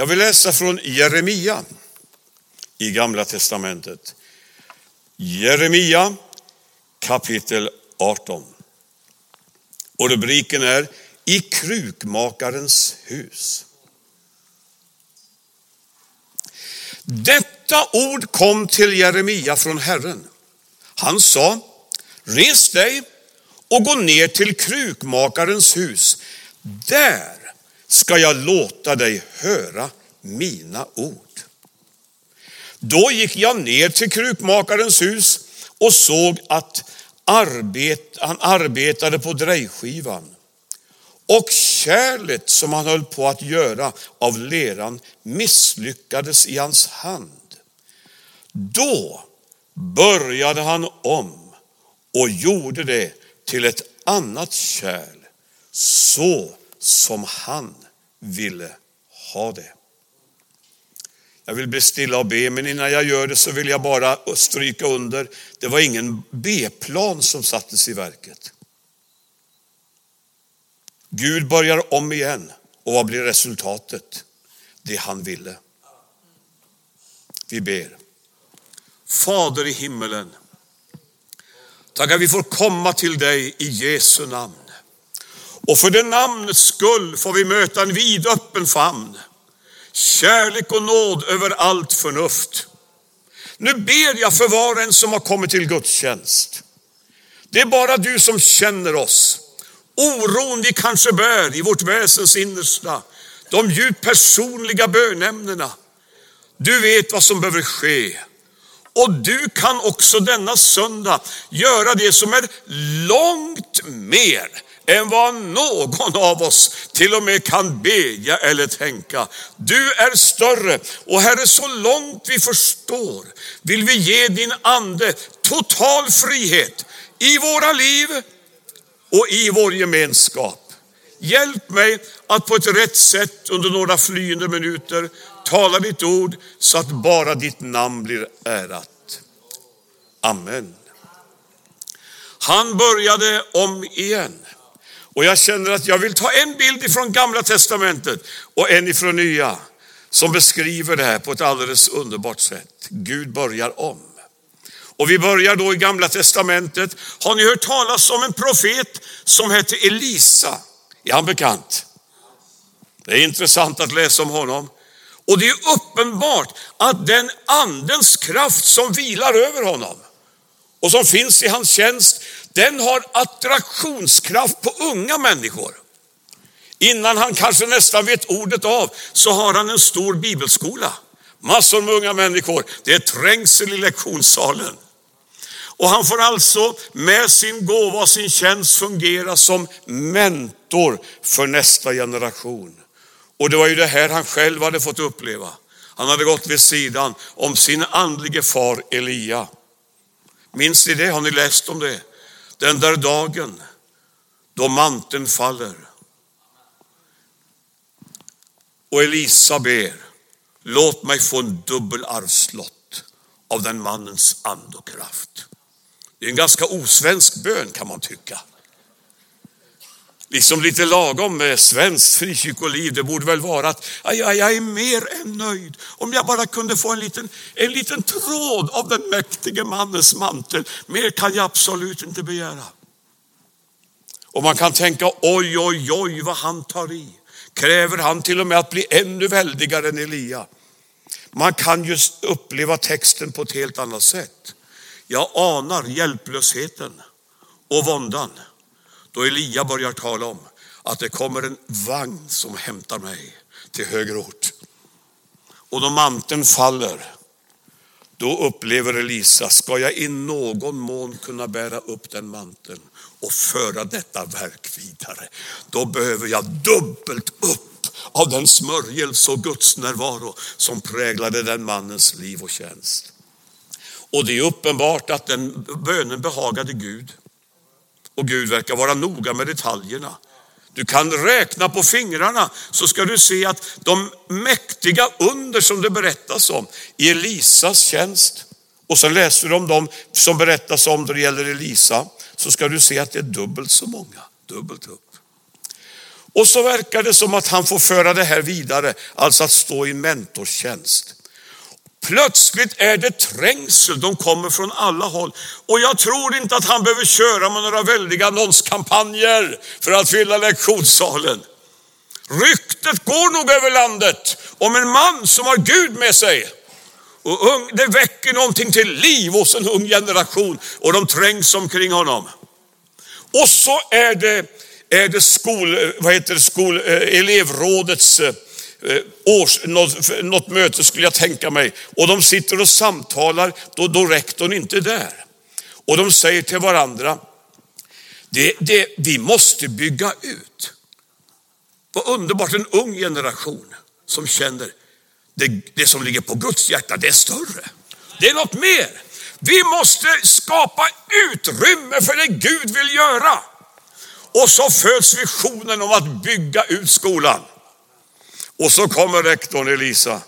Jag vill läsa från Jeremia i Gamla Testamentet. Jeremia kapitel 18. Och rubriken är I krukmakarens hus. Detta ord kom till Jeremia från Herren. Han sa, res dig och gå ner till krukmakarens hus. Där ska jag låta dig höra mina ord. Då gick jag ner till krukmakarens hus och såg att arbet, han arbetade på drejskivan. Och kärlet som han höll på att göra av leran misslyckades i hans hand. Då började han om och gjorde det till ett annat kärl så som han ville ha det. Jag vill bli stilla och be, men innan jag gör det så vill jag bara stryka under, det var ingen B-plan som sattes i verket. Gud börjar om igen och vad blir resultatet? Det han ville. Vi ber. Fader i himmelen, tack att vi får komma till dig i Jesu namn. Och för det namnets skull får vi möta en vidöppen famn. Kärlek och nåd över allt förnuft. Nu ber jag för var och en som har kommit till gudstjänst. Det är bara du som känner oss. Oron vi kanske bär i vårt väsens innersta. De djupt personliga bönämnena. Du vet vad som behöver ske. Och du kan också denna söndag göra det som är långt mer än vad någon av oss till och med kan bedja eller tänka. Du är större och Herre, så långt vi förstår vill vi ge din ande total frihet i våra liv och i vår gemenskap. Hjälp mig att på ett rätt sätt under några flyende minuter tala ditt ord så att bara ditt namn blir ärat. Amen. Han började om igen. Och jag känner att jag vill ta en bild ifrån gamla testamentet och en ifrån nya som beskriver det här på ett alldeles underbart sätt. Gud börjar om. Och vi börjar då i gamla testamentet. Har ni hört talas om en profet som hette Elisa? Är han bekant? Det är intressant att läsa om honom. Och det är uppenbart att den andens kraft som vilar över honom och som finns i hans tjänst, den har attraktionskraft på unga människor. Innan han kanske nästan vet ordet av så har han en stor bibelskola. Massor med unga människor. Det är trängsel i lektionssalen. Och han får alltså med sin gåva och sin tjänst fungera som mentor för nästa generation. Och det var ju det här han själv hade fått uppleva. Han hade gått vid sidan om sin andlige far Elia. Minns ni det? Har ni läst om det? Den där dagen då manteln faller. Och Elisa ber, låt mig få en dubbel arvslott av den mannens and och kraft. Det är en ganska osvensk bön kan man tycka. Liksom lite lagom med svenskt frikyrkoliv, det borde väl vara att jag, jag är mer än nöjd om jag bara kunde få en liten, en liten tråd av den mäktige mannens mantel. Mer kan jag absolut inte begära. Och man kan tänka oj, oj, oj vad han tar i. Kräver han till och med att bli ännu väldigare än Elia? Man kan just uppleva texten på ett helt annat sätt. Jag anar hjälplösheten och våndan då Elia börjar tala om att det kommer en vagn som hämtar mig till högre ort. Och då manteln faller, då upplever Elisa, ska jag i någon mån kunna bära upp den manteln och föra detta verk vidare, då behöver jag dubbelt upp av den smörjelse och Guds närvaro som präglade den mannens liv och tjänst. Och det är uppenbart att den bönen behagade Gud. Och Gud verkar vara noga med detaljerna. Du kan räkna på fingrarna så ska du se att de mäktiga under som det berättas om i Elisas tjänst och så läser du om dem som berättas om då det gäller Elisa så ska du se att det är dubbelt så många, dubbelt upp. Och så verkar det som att han får föra det här vidare, alltså att stå i mentorstjänst. Plötsligt är det trängsel, de kommer från alla håll. Och jag tror inte att han behöver köra med några väldiga annonskampanjer för att fylla lektionssalen. Ryktet går nog över landet om en man som har Gud med sig. Och ung, det väcker någonting till liv hos en ung generation och de trängs omkring honom. Och så är det, är det skol, vad heter det, skol, eh, elevrådets eh, Eh, års, något, något, möte skulle jag tänka mig. Och de sitter och samtalar då, då rektorn inte är där. Och de säger till varandra, det, det, vi måste bygga ut. Vad underbart, en ung generation som känner det, det som ligger på Guds hjärta, det är större. Det är något mer. Vi måste skapa utrymme för det Gud vill göra. Och så föds visionen om att bygga ut skolan. Och så kommer rektorn Elisa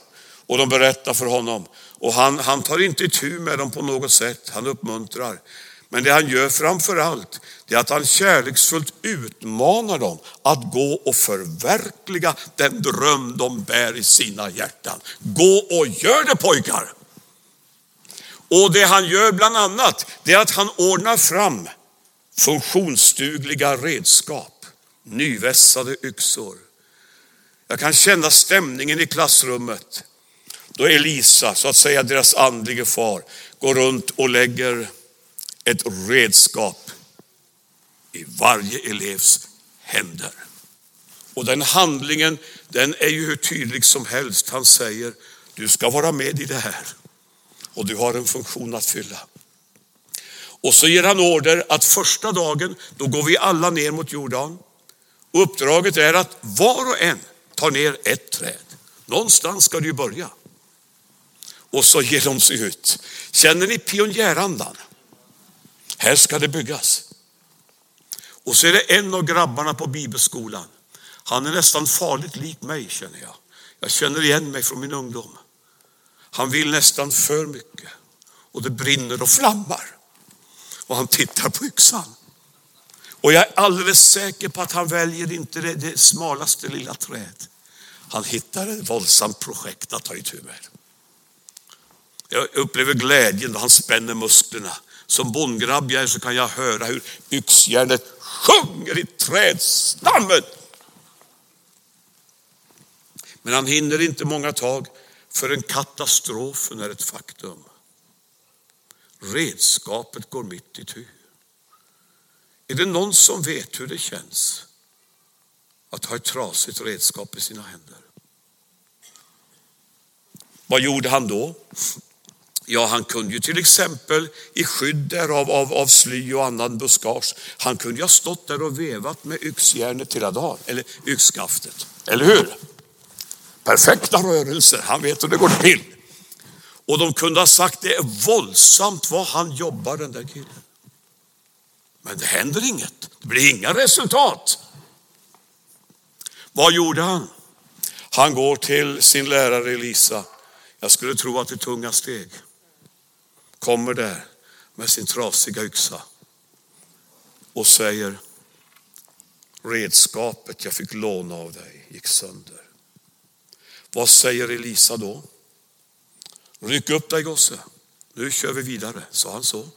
och de berättar för honom. Och han, han tar inte tur med dem på något sätt, han uppmuntrar. Men det han gör framför allt, det är att han kärleksfullt utmanar dem att gå och förverkliga den dröm de bär i sina hjärtan. Gå och gör det pojkar! Och det han gör bland annat, det är att han ordnar fram funktionsdugliga redskap, nyvässade yxor. Jag kan känna stämningen i klassrummet då Elisa, så att säga deras andlige far, går runt och lägger ett redskap i varje elevs händer. Och den handlingen, den är ju hur tydlig som helst. Han säger, du ska vara med i det här och du har en funktion att fylla. Och så ger han order att första dagen, då går vi alla ner mot Jordan. Och uppdraget är att var och en tar ner ett träd. Någonstans ska det ju börja. Och så ger de sig ut. Känner ni pionjärandan? Här ska det byggas. Och så är det en av grabbarna på bibelskolan. Han är nästan farligt lik mig känner jag. Jag känner igen mig från min ungdom. Han vill nästan för mycket och det brinner och flammar. Och han tittar på yxan. Och jag är alldeles säker på att han väljer inte det, det smalaste lilla träd. Han hittar ett våldsamt projekt att ta itu med. Jag upplever glädjen då han spänner musklerna. Som bondgrabb jag är så kan jag höra hur yxjärnet sjunger i trädstammen. Men han hinner inte många tag förrän katastrofen är ett faktum. Redskapet går mitt i tur. Är det någon som vet hur det känns att ha ett trasigt redskap i sina händer? Vad gjorde han då? Ja, han kunde ju till exempel i skydd därav av, av sly och annan buskage, han kunde ju ha stått där och vevat med yxjärnet hela dagen, eller yxskaftet. Eller hur? Perfekta rörelser, han vet hur det går till. Och de kunde ha sagt det är våldsamt vad han jobbar den där killen. Men det händer inget, det blir inga resultat. Vad gjorde han? Han går till sin lärare Elisa. Jag skulle tro att det är tunga steg. Kommer där med sin trasiga yxa och säger redskapet jag fick låna av dig gick sönder. Vad säger Elisa då? Ryck upp dig gosse, nu kör vi vidare, sa han så.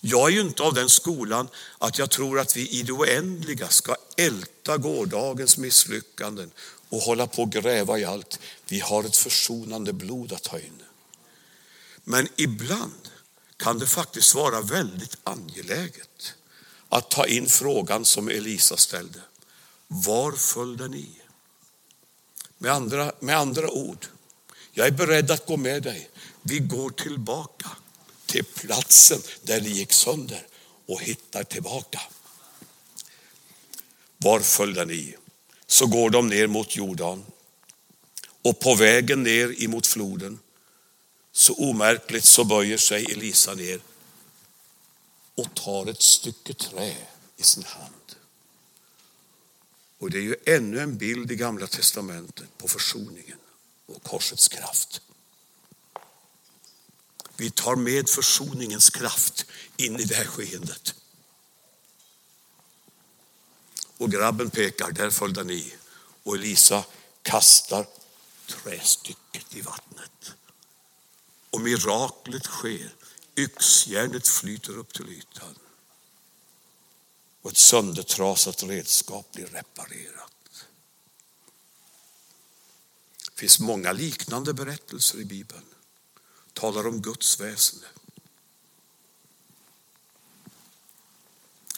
Jag är ju inte av den skolan att jag tror att vi i det oändliga ska älta gårdagens misslyckanden och hålla på och gräva i allt. Vi har ett försonande blod att ta in. Men ibland kan det faktiskt vara väldigt angeläget att ta in frågan som Elisa ställde. Var föll den i? Med andra, med andra ord, jag är beredd att gå med dig. Vi går tillbaka till platsen där det gick sönder och hittar tillbaka. Var föll den i? Så går de ner mot Jordan och på vägen ner emot floden så omärkligt så böjer sig Elisa ner och tar ett stycke trä i sin hand. Och det är ju ännu en bild i Gamla Testamentet på försoningen och korsets kraft. Vi tar med försoningens kraft in i det här skeendet. Och grabben pekar, där föll den i. Och Elisa kastar trästycket i vattnet. Och miraklet sker. Yxjärnet flyter upp till ytan. Och ett söndertrasat redskap blir reparerat. Det finns många liknande berättelser i Bibeln. Talar om Guds väsende.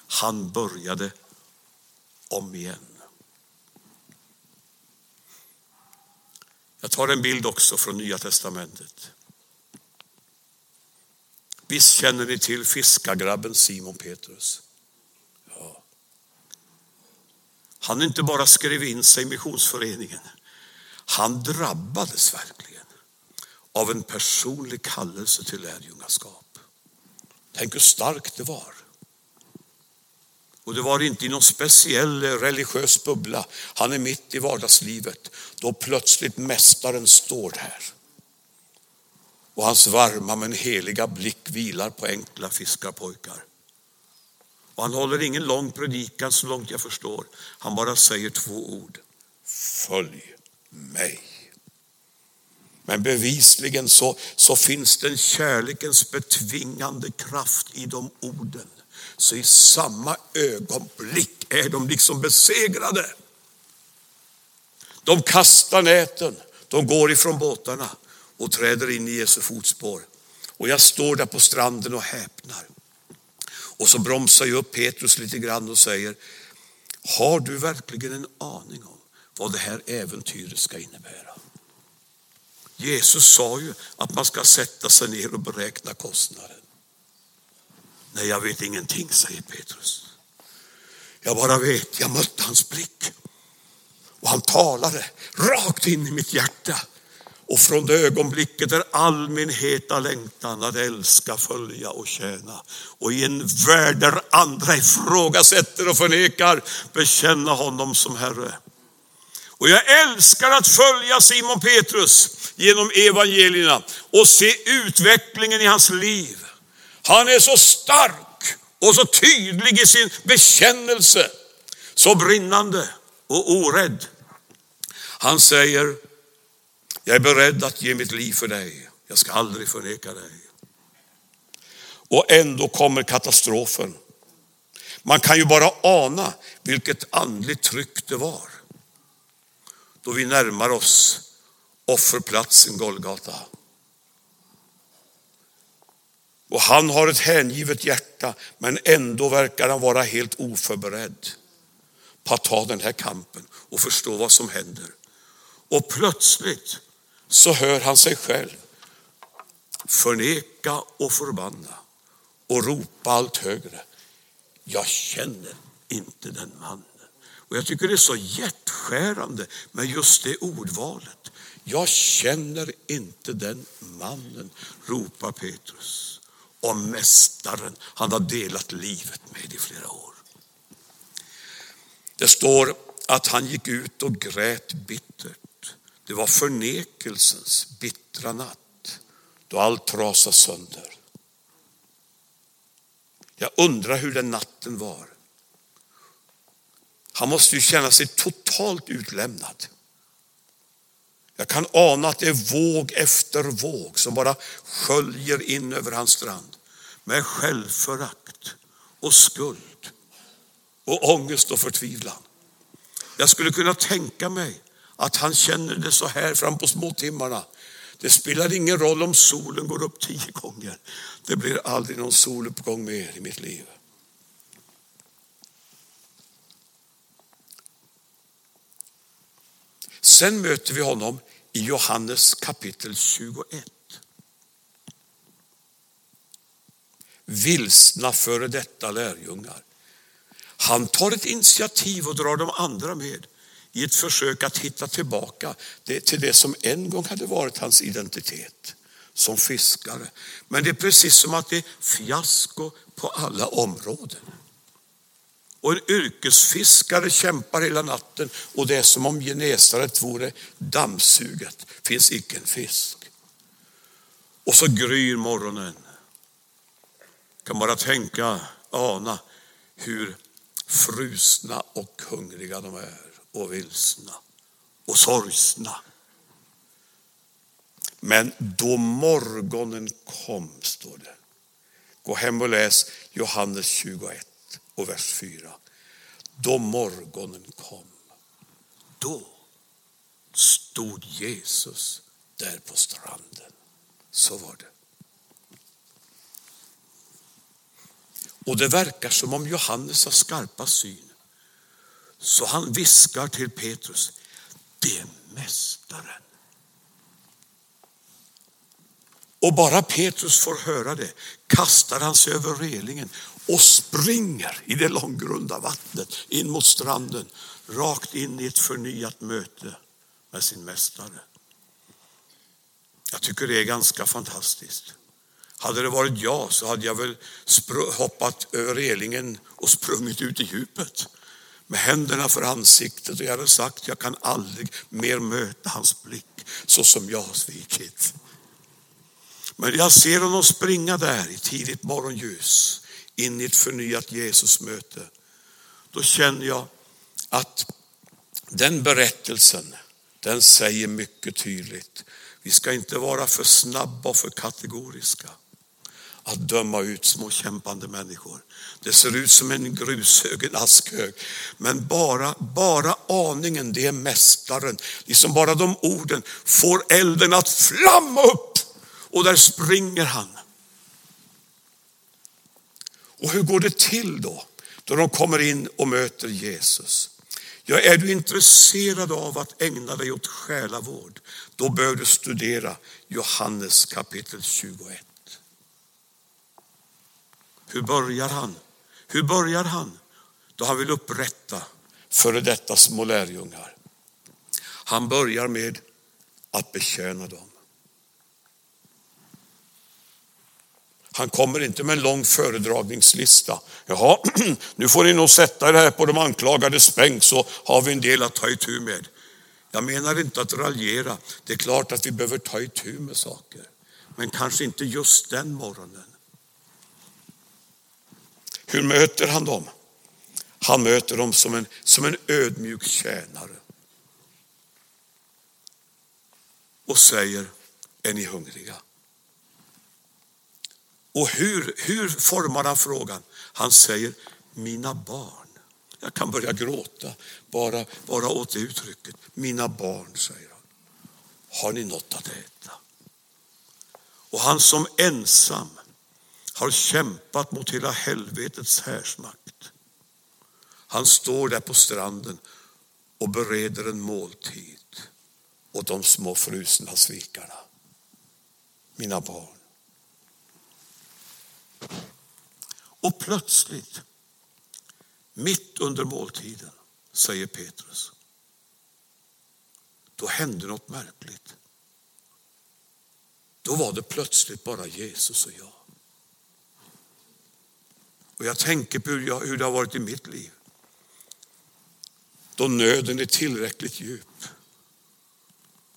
Han började om igen. Jag tar en bild också från Nya Testamentet. Visst känner ni till fiskargrabben Simon Petrus? Ja. Han inte bara skrev in sig i missionsföreningen, han drabbades verkligen av en personlig kallelse till lärjungaskap. Tänk hur starkt det var. Och det var inte i någon speciell eh, religiös bubbla. Han är mitt i vardagslivet. Då plötsligt mästaren står där. Och hans varma men heliga blick vilar på enkla fiskarpojkar. Och han håller ingen lång predikan så långt jag förstår. Han bara säger två ord. Följ mig. Men bevisligen så, så finns den kärlekens betvingande kraft i de orden så i samma ögonblick är de liksom besegrade. De kastar näten, de går ifrån båtarna och träder in i Jesu fotspår. Och jag står där på stranden och häpnar. Och så bromsar jag upp Petrus lite grann och säger, har du verkligen en aning om vad det här äventyret ska innebära? Jesus sa ju att man ska sätta sig ner och beräkna kostnaden. Nej, jag vet ingenting, säger Petrus. Jag bara vet, jag mötte hans blick. Och han talade rakt in i mitt hjärta. Och från det ögonblicket är all min heta längtan att älska, följa och tjäna. Och i en värld där andra ifrågasätter och förnekar, bekänna honom som Herre. Och jag älskar att följa Simon Petrus genom evangelierna och se utvecklingen i hans liv. Han är så stark och så tydlig i sin bekännelse, så brinnande och orädd. Han säger, jag är beredd att ge mitt liv för dig. Jag ska aldrig förneka dig. Och ändå kommer katastrofen. Man kan ju bara ana vilket andligt tryck det var. Då vi närmar oss offerplatsen Golgata. Och han har ett hängivet hjärta, men ändå verkar han vara helt oförberedd på att ta den här kampen och förstå vad som händer. Och plötsligt så hör han sig själv förneka och förbanna och ropa allt högre. Jag känner inte den mannen. Och jag tycker det är så hjärtskärande med just det ordvalet. Jag känner inte den mannen, ropar Petrus om mästaren han har delat livet med i flera år. Det står att han gick ut och grät bittert. Det var förnekelsens bittra natt då allt trasade sönder. Jag undrar hur den natten var. Han måste ju känna sig totalt utlämnad. Jag kan ana att det är våg efter våg som bara sköljer in över hans strand med självförakt och skuld och ångest och förtvivlan. Jag skulle kunna tänka mig att han känner det så här fram på småtimmarna. Det spelar ingen roll om solen går upp tio gånger. Det blir aldrig någon soluppgång mer i mitt liv. Sen möter vi honom i Johannes kapitel 21. Vilsna före detta lärjungar. Han tar ett initiativ och drar de andra med i ett försök att hitta tillbaka till det som en gång hade varit hans identitet som fiskare. Men det är precis som att det är fiasko på alla områden. Och en yrkesfiskare kämpar hela natten och det är som om Genesaret vore dammsuget. finns icke en fisk. Och så gryr morgonen. Kan bara tänka, ana hur frusna och hungriga de är och vilsna och sorgsna. Men då morgonen kom, står det. Gå hem och läs Johannes 21 och vers 4. Då morgonen kom, då stod Jesus där på stranden. Så var det. Och det verkar som om Johannes har skarpa syn. Så han viskar till Petrus, det är mästaren. Och bara Petrus får höra det kastar han sig över relingen och springer i det långgrunda vattnet in mot stranden, rakt in i ett förnyat möte med sin mästare. Jag tycker det är ganska fantastiskt. Hade det varit jag så hade jag väl hoppat över relingen och sprungit ut i djupet med händerna för ansiktet och jag hade sagt jag kan aldrig mer möta hans blick så som jag har svikit. Men jag ser honom springa där i tidigt morgonljus in i ett förnyat Jesusmöte. Då känner jag att den berättelsen, den säger mycket tydligt. Vi ska inte vara för snabba och för kategoriska att döma ut små kämpande människor. Det ser ut som en grushög, en askhög. Men bara, bara aningen, det är mästaren. Liksom bara de orden får elden att flamma upp och där springer han. Och hur går det till då? Då de kommer in och möter Jesus. Ja, är du intresserad av att ägna dig åt själavård, då bör du studera Johannes kapitel 21. Hur börjar han? Hur börjar han? Då han vill upprätta före detta små lärjungar. Han börjar med att betjäna dem. Han kommer inte med en lång föredragningslista. Jaha, nu får ni nog sätta er här på de anklagades bänk så har vi en del att ta itu med. Jag menar inte att raljera. Det är klart att vi behöver ta itu med saker. Men kanske inte just den morgonen. Hur möter han dem? Han möter dem som en, som en ödmjuk tjänare. Och säger, är ni hungriga? Och hur, hur formar han frågan? Han säger, mina barn. Jag kan börja gråta bara, bara åt det uttrycket. Mina barn, säger han. Har ni något att äta? Och han som ensam har kämpat mot hela helvetets härsmakt. Han står där på stranden och bereder en måltid åt de små frusna svikarna. Mina barn. Och plötsligt, mitt under måltiden, säger Petrus, då hände något märkligt. Då var det plötsligt bara Jesus och jag. Och jag tänker på hur, jag, hur det har varit i mitt liv. Då nöden är tillräckligt djup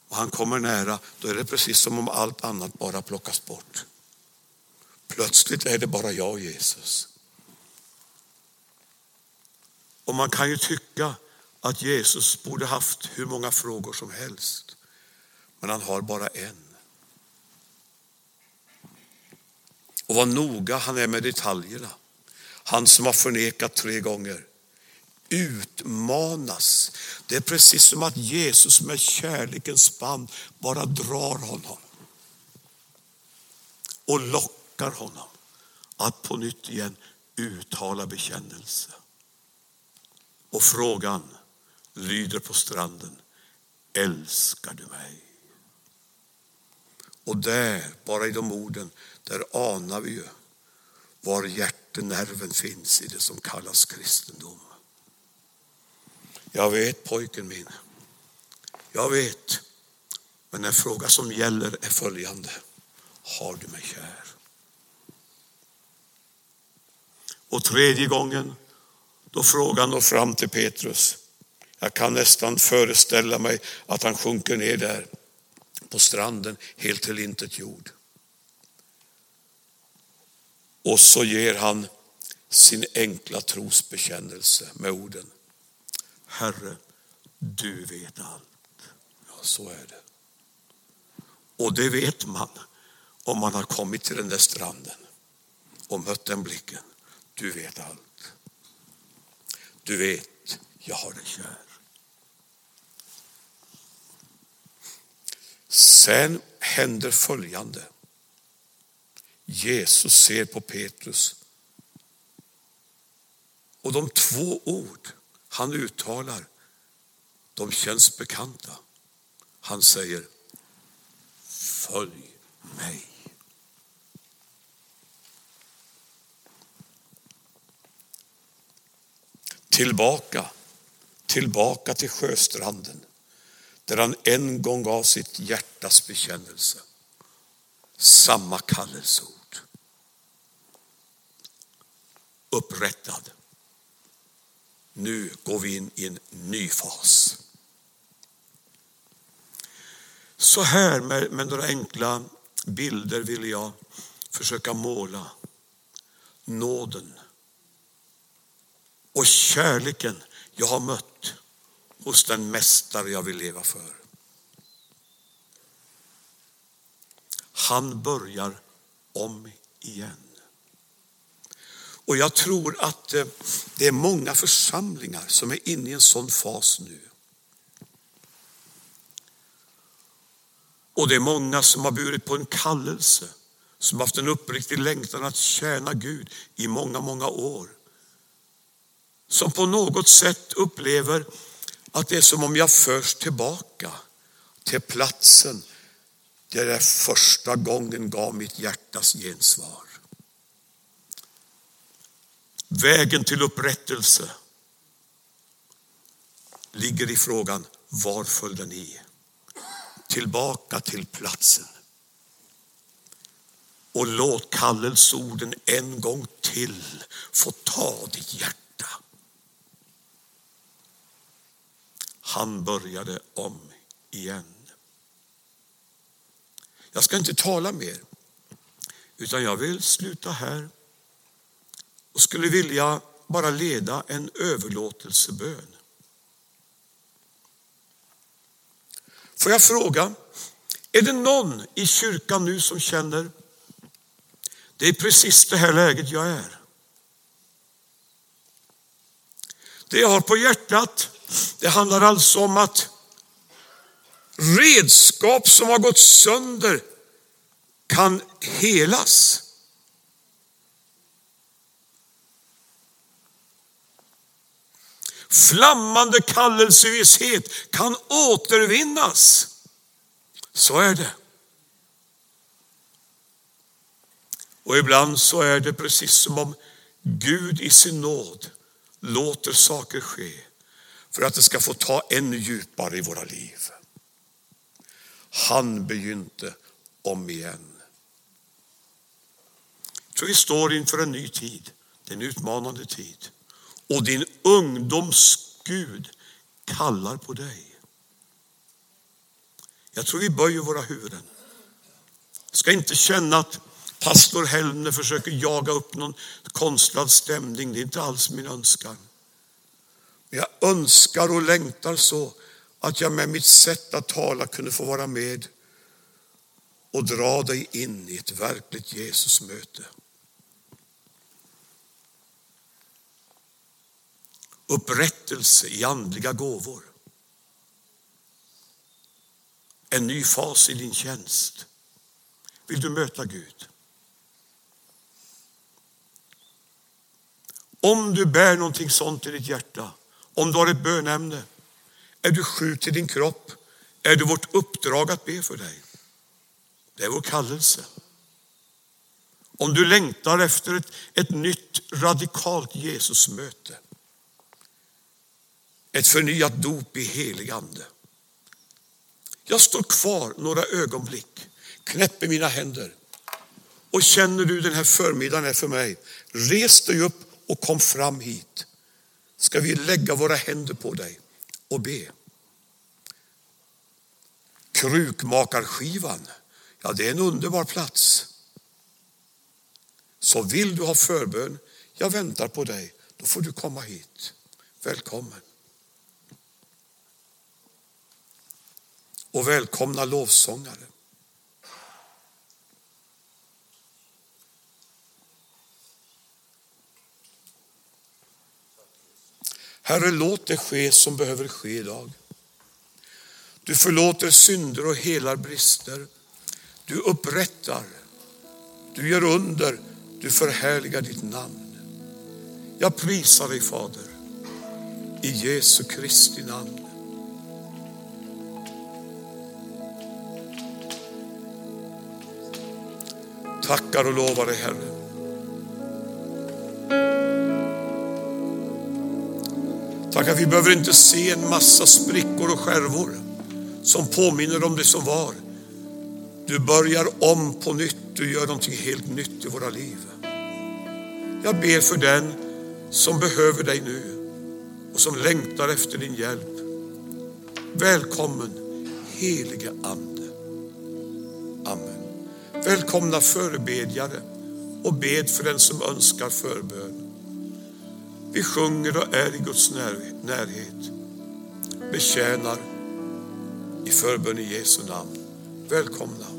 och han kommer nära, då är det precis som om allt annat bara plockas bort. Plötsligt är det bara jag och Jesus. Och man kan ju tycka att Jesus borde haft hur många frågor som helst. Men han har bara en. Och vad noga han är med detaljerna. Han som har förnekat tre gånger utmanas. Det är precis som att Jesus med kärlekens band bara drar honom och lockar honom att på nytt igen uttala bekännelse. Och frågan lyder på stranden, älskar du mig? Och där, bara i de orden, där anar vi ju var hjärtenerven finns i det som kallas kristendom. Jag vet pojken min, jag vet. Men en fråga som gäller är följande. Har du mig kär? Och tredje gången, då frågan når fram till Petrus. Jag kan nästan föreställa mig att han sjunker ner där på stranden helt till intet jord. Och så ger han sin enkla trosbekännelse med orden Herre, du vet allt. Ja, så är det. Och det vet man om man har kommit till den där stranden och mött den blicken. Du vet allt. Du vet, jag har dig kär. Sen händer följande. Jesus ser på Petrus och de två ord han uttalar, de känns bekanta. Han säger Följ mig. Tillbaka, tillbaka till sjöstranden där han en gång gav sitt hjärtas bekännelse. Samma kallelseord. Upprättad. Nu går vi in i en ny fas. Så här med, med några enkla bilder vill jag försöka måla nåden och kärleken jag har mött hos den mästare jag vill leva för. Han börjar om igen. Och jag tror att eh, det är många församlingar som är inne i en sån fas nu. Och det är många som har burit på en kallelse, som haft en uppriktig längtan att tjäna Gud i många, många år. Som på något sätt upplever att det är som om jag förs tillbaka till platsen där jag första gången gav mitt hjärtas gensvar. Vägen till upprättelse ligger i frågan var föll den i? Tillbaka till platsen. Och låt kallelsorden en gång till få ta ditt hjärta. Han började om igen. Jag ska inte tala mer, utan jag vill sluta här och skulle vilja bara leda en överlåtelsebön. Får jag fråga, är det någon i kyrkan nu som känner det är precis det här läget jag är? Det jag har på hjärtat det handlar alltså om att redskap som har gått sönder kan helas. Flammande kallelsevisshet kan återvinnas. Så är det. Och ibland så är det precis som om Gud i sin nåd låter saker ske för att det ska få ta ännu djupare i våra liv. Han begynte om igen. Så vi står inför en ny tid, det är en utmanande tid. Och din ungdoms Gud kallar på dig. Jag tror vi böjer våra huvuden. Ska inte känna att pastor Helmner försöker jaga upp någon konstlad stämning. Det är inte alls min önskan. Jag önskar och längtar så att jag med mitt sätt att tala kunde få vara med och dra dig in i ett verkligt Jesusmöte. Upprättelse i andliga gåvor. En ny fas i din tjänst. Vill du möta Gud? Om du bär någonting sånt i ditt hjärta om du har ett bönämne, är du sjuk i din kropp, är det vårt uppdrag att be för dig. Det är vår kallelse. Om du längtar efter ett, ett nytt radikalt Jesusmöte, ett förnyat dop i helig ande. Jag står kvar några ögonblick, knäpper mina händer och känner du den här förmiddagen är för mig, res dig upp och kom fram hit ska vi lägga våra händer på dig och be. Krukmakarskivan, ja det är en underbar plats. Så vill du ha förbön, Jag väntar på dig. Då får du komma hit. Välkommen. Och välkomna lovsångare. Herre, låt det ske som behöver ske idag. Du förlåter synder och helar brister. Du upprättar, du gör under, du förhärligar ditt namn. Jag prisar dig Fader, i Jesu Kristi namn. Tackar och lovar dig Herre. Tack att vi behöver inte se en massa sprickor och skärvor som påminner om det som var. Du börjar om på nytt, du gör någonting helt nytt i våra liv. Jag ber för den som behöver dig nu och som längtar efter din hjälp. Välkommen helige Ande. Amen. Välkomna förebedjare och bed för den som önskar förbön. Vi sjunger och är i Guds närhet. Betjänar i förbön i Jesu namn. Välkomna.